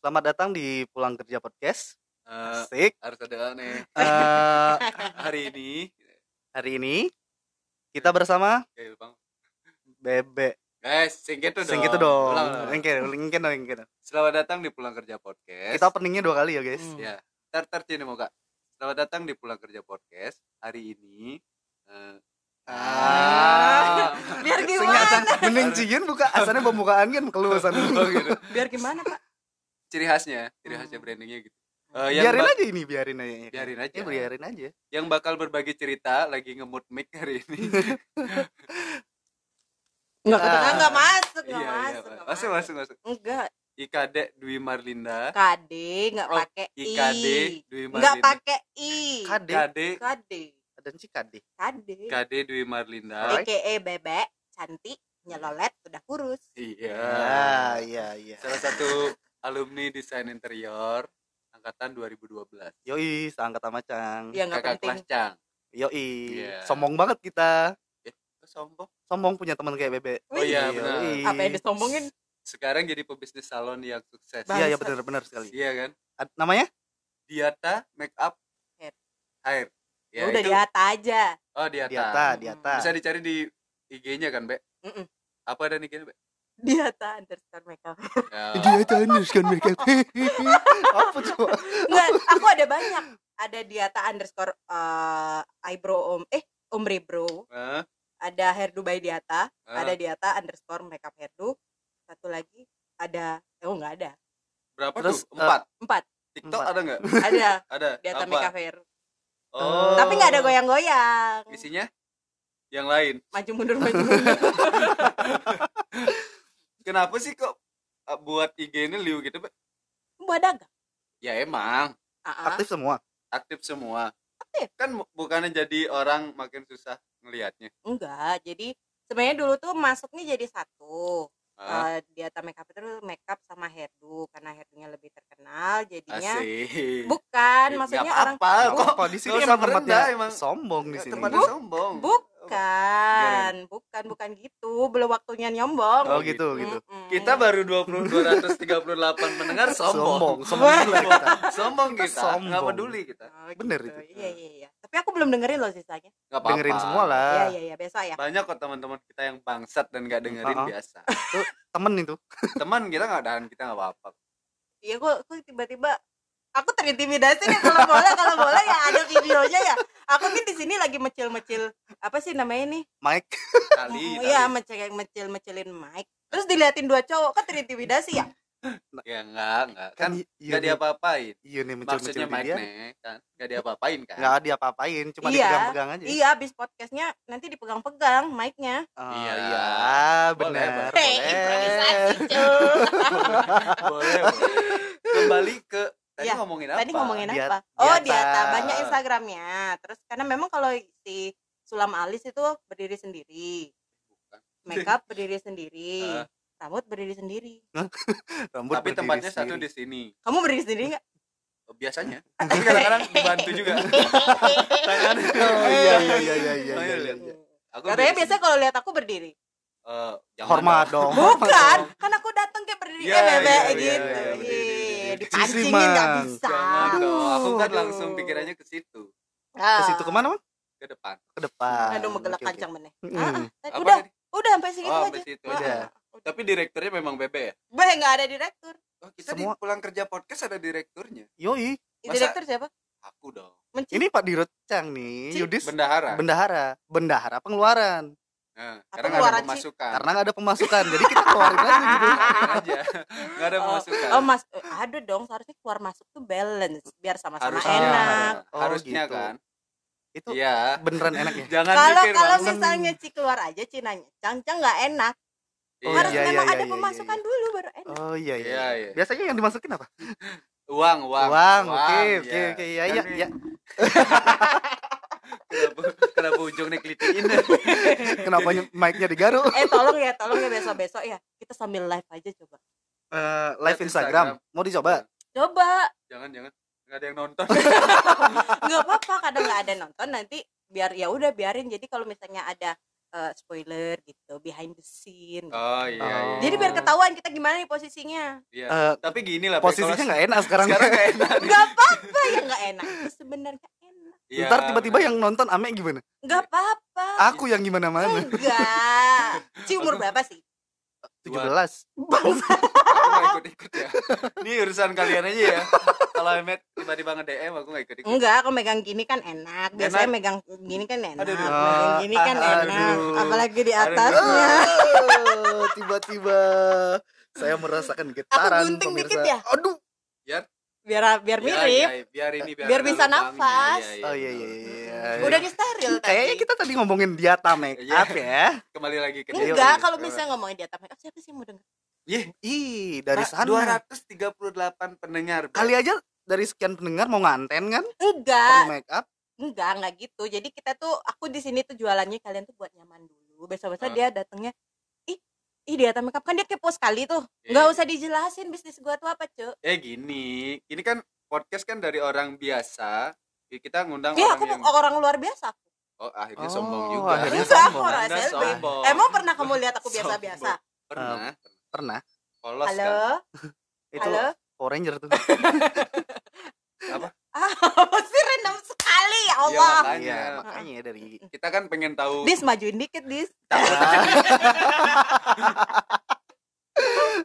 Selamat datang di Pulang Kerja Podcast. Eh, Asik. harus ada nih Eh, hari ini hari ini kita bersama Oke, bang Bebe. guys singkat tuh gitu dong. Ulang, ulang. Lingkin, lingkin dong, lingkin. selamat datang di pulang kerja podcast Kita openingnya dua kali ya, guys. Hmm. ya tar tar sini mau kak selamat datang di pulang kerja podcast hari ini eh, Ah. Biar gimana? mending cian buka asalnya pembukaan kan keluasan. oh gitu Biar gimana, Pak? Ciri khasnya ciri khasnya brandingnya gitu Eh, yang biarin aja ini, biarin aja. biarin aja Ya, biarin aja. yang bakal berbagi cerita lagi ngemut mic hari ini Enggak, Ah. enggak, enggak masuk, iya enggak iya masuk. Pak. enggak masuk masuk masuk Enggak, IKD Dwi Marlinda KD enggak Oh, pakai I. IKD Dwi Enggak Marlinda pakai I. KD. KD KD. Ada sih KD. KD. KD Dwi Marlinda. AKA bebek, cantik, nyelolet, udah kurus. iya Ah, iya, iya. salah satu alumni desain interior angkatan 2012 Yoi, seangkat sama Cang. Ya enggak kakak penting. kelas Cang Yoi. Iya. Sombong banget kita. Kok sombong Sombong punya teman kayak Bebe. oh iya Yoi. benar Apa yang disombongin? sekarang jadi pebisnis salon yang sukses. Iya, iya benar benar sekali. iya kan Ad- namanya? Diata Make Up Hair. Hair Ya, udah itu- di atas aja. oh Diata, Diata, Diata. bisa dicari di IG-nya kan Be Mm-mm. apa ada IG-nya Be Di atas underscore makeup. Ya. Dia tandus kan mereka. Apa tuh? Enggak, aku ada banyak. Ada diata underscore eh, eyebrow om eh ombre bro. Hah? Ada hairdo by diata. Hah? Ada diata underscore makeup hairdo. Satu lagi ada oh enggak ada. berapa Terus, tuh empat Empat. TikTok empat. ada nggak Ada ada diata apa makeup hair. oh Tapi nggak ada goyang-goyang. isinya yang lain Maju mundur maju mundur. kenapa sih kok uh, buat IG ini liu gitu Be? Buat dagang. ya emang ah. Aktif semua. aktif semua Aktif. kan bu- bukannya jadi orang makin susah ngelihatnya Enggak, jadi sebenarnya dulu tuh masuknya jadi satu. Ah, Eh, diata makeup itu makeup sama hairdo karena hairdonya lebih terkenal jadinya asik bukan Nggak maksudnya orang apa-apa kok Kok di sini emang tempatnya emang. sombong di sini. tempatnya sombong bukan bukan bukan gitu belum waktunya nyombong Oh gitu gitu. Mm-mm. kita baru 20 238 pendengar sombong Sombong, sombong kita. sombong kita Sombong. nggak peduli kita Oh, Bener gitu. itu. iya iya iya tapi aku belum dengerin loh sisanya nggak apa-apa Dengerin semua iya lah. iya iya besok ya banyak kok teman-teman kita yang bangsat dan nggak dengerin Uh-uh. biasa Temen itu. teman kita nggak dan kita nggak apa-apa iya kok kok tiba-tiba aku terintimidasi nih kalau boleh kalau boleh ya ada videonya ya aku nih di sini lagi mecil-mecil apa sih namanya nih Mike. kali iya kali. mecil mecil mecilin mic terus diliatin dua cowok kan terintimidasi ya ya enggak enggak kan Kan iya nggak nih, diapa-apain iya nih mencil-mencil maksudnya Mike dia. nih kan nggak diapa-apain kan Nggak diapa-apain, cuma Iya. dipegang-pegang aja. iya abis podcastnya nanti dipegang-pegang mic-nya Oh, Iya. iya, Boleh, benar. boleh. Boleh. boleh, boleh. kembali ke tadi Iya, ngomongin apa? tadi ngomongin Diat- apa? Oh Diata. diata. Banyak instagramnya. Terus karena memang kalau si Sulam Alis itu berdiri sendiri. Bukan. makeup berdiri sendiri. Rambut berdiri sendiri. Rambut tapi berdiri tempatnya satu sendiri. di sini. Kamu berdiri sendiri nggak? Oh, biasanya. Tapi kadang-kadang dibantu juga. Tangan Oh iya iya iya iya iya. Iya, iya, iya. aku katanya biasanya kalau lihat aku berdiri. Eh, jangan Hormat dong. bukan. Kan aku datang kayak berdiri Iya, eh bebek iya, iya, gitu. iya, Ih, berdiri, berdiri. Dipancingin nggak bisa. Jangan dong. Aku kan langsung pikirannya ke situ. Ke situ ke mana, Bang? ke depan. Ke depan. aduh megelak. Ah, ah, apa udah tadi? udah sampai segitu Oh, aja. sampai situ Ah, aja. ah, udah. tapi direkturnya memang bebe ya? Bah, nggak ada direktur. Oh, kita Semua- di pulang kerja podcast ada direkturnya. Yoi. Masa- direktur siapa? Aku dong. Menci Ini Pak Dirut Cang nih, Cik, Yudis bendahara. Bendahara, bendahara pengeluaran. Nah, karena nggak ada keluaran sih? pemasukan Karena nggak ada pemasukan, jadi kita keluarin aja gitu. Aja nggak ada Oh, pemasukan oh mas eh, ada dong seharusnya keluar masuk tuh balance biar sama-sama harusnya enak Oh, harusnya gitu. kan Itu iya beneran enak ya? jangan kalau kalau misalnya Ci keluar aja Ci nanya cang-cang nggak enak Iya. harus iya, memang iya, ada iya, pemasukan iya. dulu baru enak Oh iya iya. Iya, iya. Biasanya yang dimasukin apa? uang uang Uang, oke, oke, oke, ya, Kan ya, nih, ya. kenapa kenapa ujungnya kelitiin Kenapa ny- mic-nya digaruk? eh tolong ya tolong ya besok besok ya kita sambil live aja coba Eh, live Instagram. Instagram. Mau dicoba? coba jangan jangan nggak ada yang nonton nggak apa-apa kadang nggak ada nonton nanti biar ya udah biarin jadi kalau misalnya ada eh, spoiler gitu behind the scene gitu. Oh iya. Oh. iya. jadi biar ketahuan kita gimana nih posisinya Iya. Eh, Tapi gini lah, posisinya nggak enak sekarang. sekarang nggak enak. nggak apa-apa ya nggak enak sebenarnya Iya, Ntar tiba-tiba yang nonton Ame gimana? nggak apa-apa Aku yang gimana mana? enggak si umur berapa sih 17 aku nggak ikut-ikut ya. Ini urusan kalian aja ya. Kalau Emet tiba-tiba nge-DM aku nggak ikut-ikut. enggak aku megang gini kan enak biasanya Enak. megang gini kan enak Aduh, aduh. megang gini kan Aduh. enak apalagi di atasnya tiba-tiba saya merasakan getaran gunting pemirsa. dikit ya? Aduh. Biar biar Ya, mirip ya, biar ini biar, Biar bisa nafas. Oh iya iya iya. udah di steril Kayaknya kita tadi ngomongin diata make Iya. up ya. kembali lagi ke enggak kalau misalnya ngomongin di atas makeup siapa sih yang mau denger Ih, dari sana. 238 pendengar. Kali aja dari sekian pendengar mau nganten kan? enggak Perlu make up. enggak enggak gitu jadi kita tuh aku di sini tuh jualannya kalian tuh buat nyaman dulu besok besok Ah. dia datangnya ih ih di atas makeup kan dia kepo sekali tuh nggak usah dijelasin bisnis gua tuh apa cuy Eh gini, ini kan podcast kan dari orang biasa. Kita ngundang Iya orang aku yang orang luar biasa Oh, akhirnya Oh, sombong juga. akhirnya enggak aku sombong. orang Anda selfie sombong. emang pernah kamu lihat aku biasa-biasa Pernah. Pernah. Polos halo kan. Itu halo Power Ranger tuh. apa sih random sekali ya Iya, Allah makanya. Iya, makanya dari Kita kan pengen tahu dis majuin dikit dis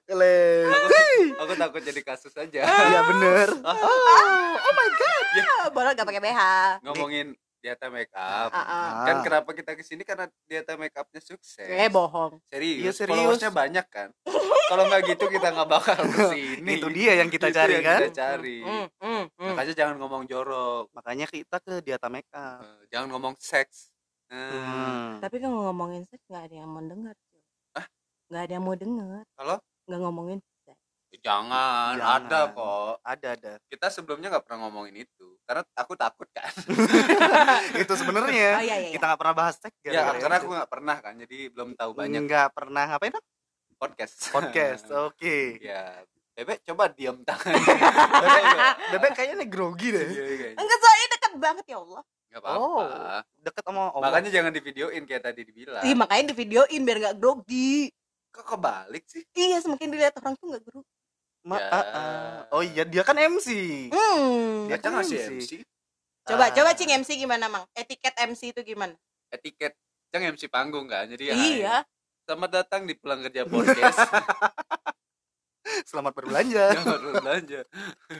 Kelen. aku, aku takut jadi kasus aja. Iya bener. Ah, boleh gak pakai BH Ngomongin Diata Make Up. Ah, ah. Kan kenapa kita ke sini karena Diata Make Upnya sukses. eh bohong Serius, Iya, serius. followersnya banyak kan. Kalau nggak gitu kita nggak bakal ke sini. Itu dia yang kita Itu cari yang kan. Kita cari. Hmm, hmm, hmm. Makanya jangan ngomong jorok, Makanya kita ke diata make up. Eh, jangan ngomong seks. Eh, Hmm. tapi kan ngomongin seks nggak ada yang mau dengar. Hah? nggak ada yang mau dengar Kalau? nggak ngomongin. Jangan, Jangan. ada kok. Ada ada. Kita sebelumnya nggak pernah ngomongin itu karena aku takut kan. itu sebenarnya. oh iya iya, iya. Kita nggak pernah bahas seks ya karena itu. aku nggak pernah kan, jadi belum tahu banyak nggak pernah ngapain Nak? podcast. podcast. Oke. ya, bebek coba diam tangan. Bebek, bebek kayaknya nih grogi deh. Iya, iya, iya. enggak soalnya deket banget ya Allah Nggak apa-apa. Oh. Deket sama Om. Makanya jangan divideoin kayak tadi dibilang. Ih, makanya di videoin biar nggak grogi Kok kebalik sih? iya semakin dilihat orang tuh nggak grogi Ma- Ya. ah, ah. Oh iya dia kan MC. hmm. Dia sih MC. MC? coba Ah. coba cing MC gimana mang etiket MC itu gimana Etiket. Cang MC panggung kan, jadi ya. iya Selamat datang di Pulang Kerja Podcast. Selamat berbelanja. Jangan berbelanja.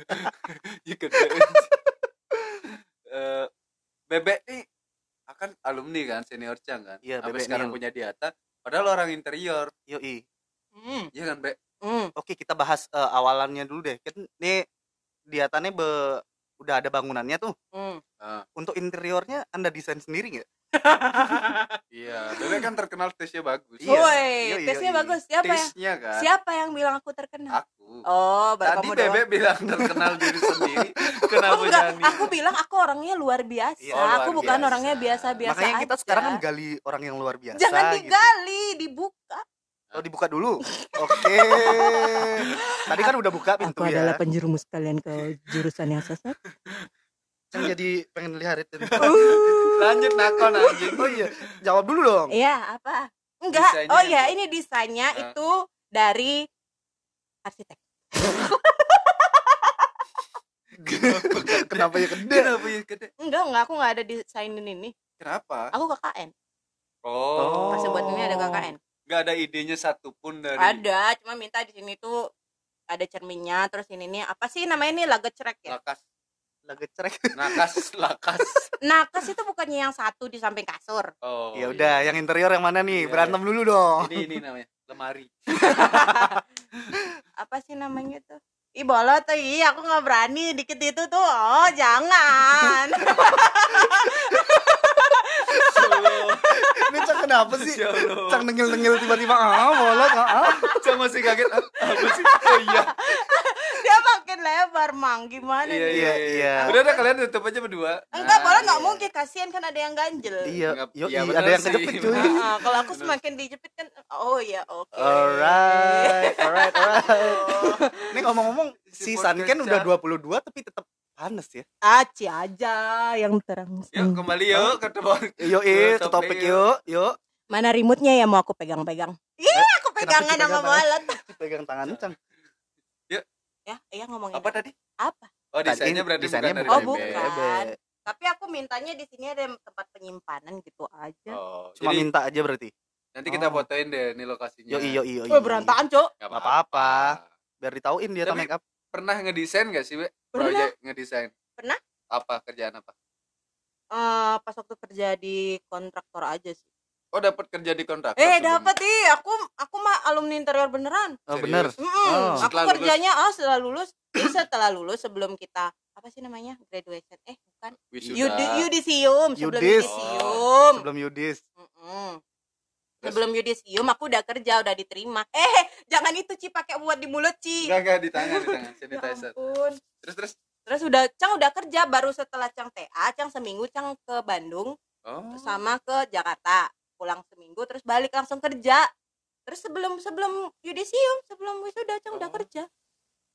Ya kedua. Eh, Bebek nih akan alumni kan senior Cang kan. Iya, Sampai Bebek sekarang Nil. punya diata. Padahal orang interior. Yoi. hmm. Iya kan, Be? Hmm. Oke kita bahas eh, awalannya dulu deh. Kan ini diatannya be udah ada bangunannya tuh. Hmm. Untuk interiornya Anda desain sendiri nggak? Iya, Bebek kan terkenal taste-nya bagus. Iya. Woi, Yoi, tesnya yoi. bagus. Siapa yang kan. siapa yang bilang aku terkenal? Aku. Oh, baru Tadi kamu Bebek doang. bilang terkenal diri sendiri. Kenapa Enggak, jangan aku bilang aku orangnya luar biasa. Iya, Oh, luar aku bukan biasa. orangnya biasa-biasa Makanya kita aja. sekarang kan gali orang yang luar biasa. Jangan gitu. digali, dibuka. Oh dibuka dulu. Oke. Tadi kan udah buka pintu ya. penjerumus kalian ke jurusan yang sesat. Kan jadi pengen lihat itu. Lanjut nakon anjing. Oh iya, jawab dulu dong. Iya, apa? Enggak. Desainnya oh iya, ini desainnya Ah. itu dari arsitek. Kenapa ya gede? Kenapa ya gede? Enggak, enggak aku enggak ada desainin ini. Kenapa? Aku KKN. Oh. Pas buat ini ada KKN. Gak ada idenya satupun dari Ada, cuma minta di sini tuh ada cerminnya, terus ini nih apa sih namanya ini laga cerek ya? lakas, Lagi cerek. nakas, lakas. Nakas itu bukannya yang satu di samping kasur. Oh. Ya udah, yang interior yang mana nih? Iya. Berantem dulu dong. Ini ini namanya lemari. Apa sih namanya tuh? Ih bolot tuh, ih aku nggak berani dikit itu tuh. Oh jangan. Kenapa sih? Ya. Cak nengil-nengil tiba-tiba ah, bolot ah. ah. Cang masih kaget ah, apa sih? Oh iya. Dia makin lebar mang, gimana Iya, nih? iya, Iya, iya. Udah udah kalian tutup aja berdua. Enggak, Nah, boleh nggak iya. mungkin kasihan kan ada yang ganjel. Iya, yo, iya, ada yang kejepit cuy. Ah, kalau aku semakin dijepit kan oh ya oke. Alright, alright, alright. Ini ngomong-ngomong, Si Sanken udah Cak. 22 tapi tetap panas ya. Aci aja yang terang. Yuk kembali yuk ke tempat Yuk, Ke ke topik topik yuk, yuk. Mana remote-nya ya mau aku pegang-pegang? Iya, aku kenapa pegangan sama? Bolot. pegang tangan Cang. Ya, iya ngomongin Apa tadi? apa? Oh, desainnya berarti desainnya bukan dari Oh, bukan. Tapi aku mintanya di sini ada tempat penyimpanan gitu aja. Oh, Cuma jadi minta aja berarti. nanti kita Oh. fotoin deh nih lokasinya. Yo iyo iyo. Wah, berantakan, Cok. Nggak apa-apa. Biar ditauin dia Tapi- make up. Pernah ngedesain gak sih, Be? Pernah. Project ngedesain. Pernah. Apa kerjaan apa? Eh, pas waktu kerja di kontraktor aja sih. Oh, dapat kerja di kontrak. Eh, dapat ih. Aku aku mah alumni interior beneran. Oh, Serius? bener. Mm-mm. Oh. Aku Setelah lulus. kerjanya oh setelah lulus, setelah lulus sebelum kita apa sih namanya graduation? Eh bukan yudisium sebelum Yudis. yudisium. Sebelum Yudis. Mm-mm. Terus? Sebelum yudisium aku udah kerja udah diterima. Eh jangan itu Ci pakai buat di mulut Ci. Enggak, enggak di tangan, di tangan. Ya Sanitizer. ampun. Terus terus. Terus udah Cang udah kerja baru setelah Cang TA, Cang seminggu Cang ke Bandung Oh. sama ke Jakarta. Pulang seminggu terus balik langsung kerja. Terus sebelum sebelum yudisium, sebelum wisuda Cang udah Oh. kerja.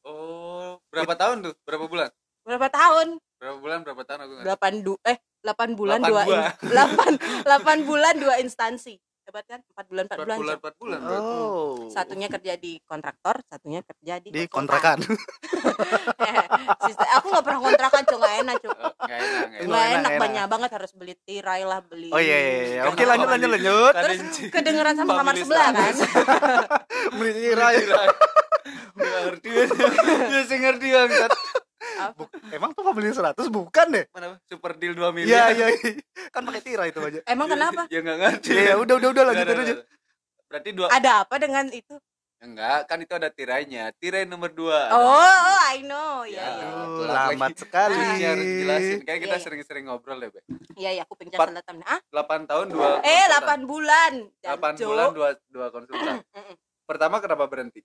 Oh, berapa tahun tuh? Berapa bulan? Berapa tahun? Berapa bulan? Berapa tahun aku delapan du eh delapan bulan Delapan dua bulan. in- delapan delapan bulan dua instansi hebat kan empat bulan empat Empat bulan, bulan, empat bulan. Oh. satunya kerja di kontraktor satunya kerja di, di konsultan. kontrakan. Eh, sister, aku nggak pernah kontrakan cuma nggak enak cuma Oh, Nggak enak, nggak nggak enak. enak, enak enak. banyak banget harus beli tirai lah beli Oh iya iya. iya. Oke lanjut lanjut beli? lanjut. Terus kedengeran sama kamar sebelah kan Beli tirai. Nggak ngerti? Dia sih ngerti bangsat. Apa? Emang tuh beli 100 bukan deh? Mana super deal 2 Iya miliar. iya. iya. Kan pakai tirai itu aja. emang Ya, kenapa Ya enggak ngerti. Iya ya, udah udah udah lanjutin nggak, aja. Berarti dua ada apa dengan itu enggak, kan itu ada tirainya. Tirai nomor 2. oh, oh I know ya Ya. ya Oh, lagi. lambat sekali. Ini harus jelasin. Kayak kita Iya, iya. sering-sering ngobrol ya, Be. iya ya aku pencet Empat- selatan ah 8 tahun 2 eh 8 bulan 8 Jancuk. bulan 2 2 konsultan. Pertama kenapa berhenti?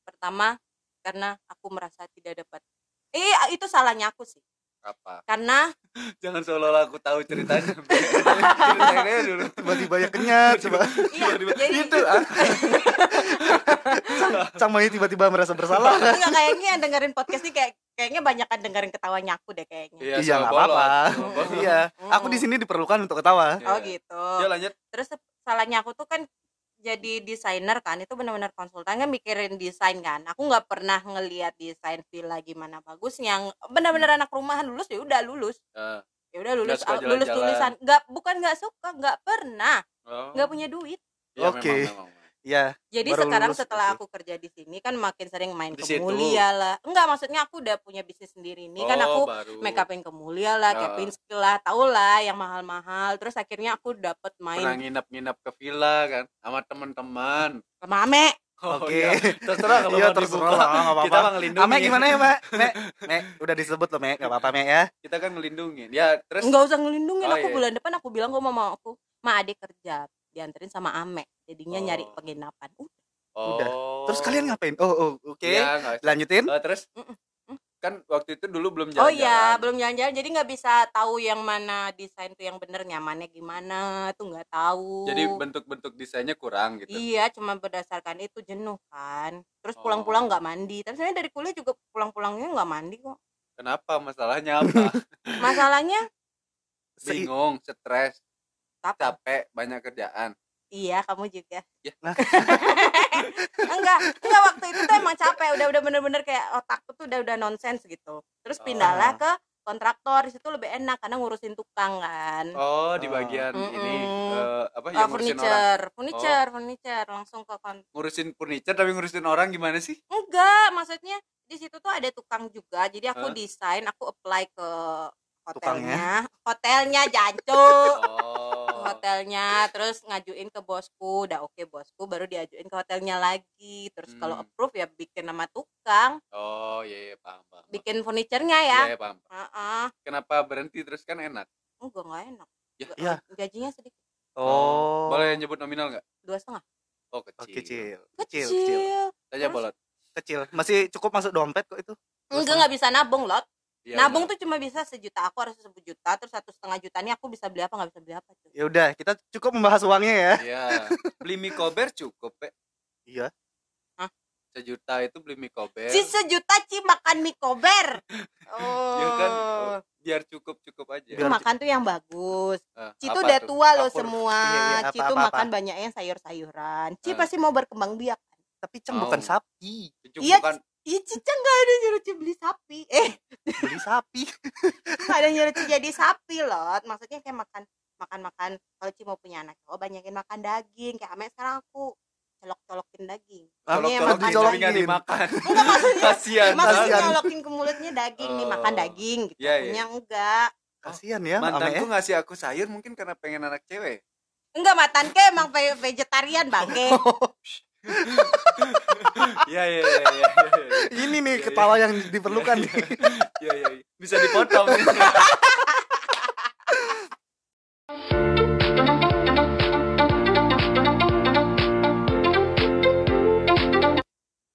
pertama karena aku merasa tidak dapat eh itu salahnya aku sih Apa? karena Jangan seolah-olah aku tahu ceritanya. Aja dulu. Tiba-tiba ya kenyat coba. iya jadi Itu ah. Sama ini tiba-tiba merasa bersalah. enggak kayaknya yang dengerin podcast ini kayak kayaknya banyak kan dengerin ketawanya aku deh kayaknya Iya, Iya nggak bolot. apa-apa. Iya. Aku di sini diperlukan untuk ketawa. Iya. oh gitu Ya lanjut. terus salahnya aku tuh kan jadi desainer kan itu benar-benar konsultan kan mikirin desain kan aku nggak pernah ngelihat desain villa gimana bagusnya benar-benar anak rumahan lulus ya udah lulus Eh, ya udah lulus suka lulus jalan-jalan. tulisan nggak bukan nggak suka nggak pernah oh. nggak punya duit Iya, Oke. memang, memang. Iya. Jadi Baru sekarang lulus setelah gitu. aku kerja di sini kan makin sering main Di ke situ. Mulia lah. Enggak, maksudnya aku udah punya bisnis sendiri nih kan Oh, aku baru. make upin ke Mulia lah, Ya. Kepinski lah, tau lah yang mahal-mahal. Terus akhirnya aku dapet pernah main nginap-nginap ke villa kan sama teman-teman. sama Ame. Oh, Oke. iya. Terserah kalau Iya, mau terserah dibuka. lah, apa-apa. Kita mah ngelindungin. Ame gimana ya, Mek? Mek, Mek, udah disebut loh, Mek. Gak apa-apa, Mek ya. Kita kan ngelindungin. Ya, terus Enggak usah ngelindungin Oh, aku iya. bulan depan aku bilang kok mama aku, "Ma, adik kerja." Dianterin sama Ame. Jadinya Oh. nyari penginapan. Uh, oh. udah. Terus kalian ngapain? Oh, oh oke. Iya, nggak- Lanjutin. Eh, terus Mm-mm. kan waktu itu dulu belum Oh jalan-jalan. iya, belum jalan-jalan jadi nggak bisa tahu yang mana desain tuh yang bener nyamannya gimana tuh nggak tahu. Jadi bentuk-bentuk desainnya kurang gitu. Iya, cuma berdasarkan itu jenuh kan. Terus Oh. pulang-pulang nggak mandi. Tapi sebenarnya dari kuliah juga pulang-pulangnya nggak mandi kok. Kenapa? Masalahnya apa? Masalahnya, Bingung, stres, apa? capek, banyak kerjaan. Iya, kamu juga. Ya. Nah. enggak, enggak waktu itu tuh emang capek. Udah udah bener-bener kayak otakku tuh udah udah nonsens gitu. Terus pindahlah Oh. ke kontraktor. Di situ lebih enak karena ngurusin tukang kan. Oh, di Oh. bagian Mm-mm. ini eh, apa Uh, ya ngurusin orang. furniture, furniture, furniture langsung ke kon Ngurusin furniture tapi ngurusin orang gimana sih? Enggak, maksudnya di situ tuh ada tukang juga. Jadi aku Hah? desain, aku apply ke Tukangnya? hotelnya. Hotelnya jancu. Oh. Hotelnya terus ngajuin ke bosku udah oke bosku baru diajuin ke hotelnya lagi terus kalau Hmm. approve ya bikin nama tukang Oh, iya, iya paham, paham. bikin furniturnya ya Iya, iya, paham. Heeh. Kenapa berhenti terus kan enak? enggak nggak enak Ya. Ya. gajinya sedikit Oh. Boleh nyebut nominal nggak? dua setengah Oh, Oh, kecil. kecil. kecil, Kecil, kecil. Saja Terus? bolot. Kecil. Masih cukup masuk dompet kok itu. Enggak nggak bisa nabung lot Iya, nabung benar. tuh cuma bisa sejuta aku harus sepuluh juta terus satu setengah juta ini aku bisa beli apa nggak bisa beli apa tuh Ya udah, kita cukup membahas uangnya ya. Iya. Beli mie kober cukup, Pe. Iya. Sejuta itu beli mie kober. si sejuta ci makan mie kober oh Ya kan, biar cukup-cukup aja. Itu makan tuh yang bagus Eh, Ci tuh udah tuh? tua loh semua. Iya, iya, Ci tuh apa, makan apa. banyak yang sayur-sayuran. Ci Eh. pasti mau berkembang biak. Tapi Ceng Oh. bukan sapi, Iya, bukan Iya Cica nggak ada nyuruh Ci beli sapi. Eh beli sapi. nggak ada nyuruh Ci jadi sapi loh. Maksudnya kayak makan makan makan kalau Ci mau punya anak cowok banyakin makan daging. Kayak Ame sekarang aku colok-colokin daging. Ini colok-colok tapi nggak daging. dimakan. Enggak maksudnya Kasihan. maksudnya Kasihan. nyolokin ke mulutnya daging nih makan Oh. daging gitu. Iya, iya. Punya enggak. Kasihan ya, Mantanku ya. ngasih aku sayur mungkin karena pengen anak cewek. Enggak matan ke emang ve- vegetarian bangke. Iya iya iya iya. iya, iya. Ini nih Iya, ketawa yang diperlukan nih. Iya iya. iya. Bisa dipotong.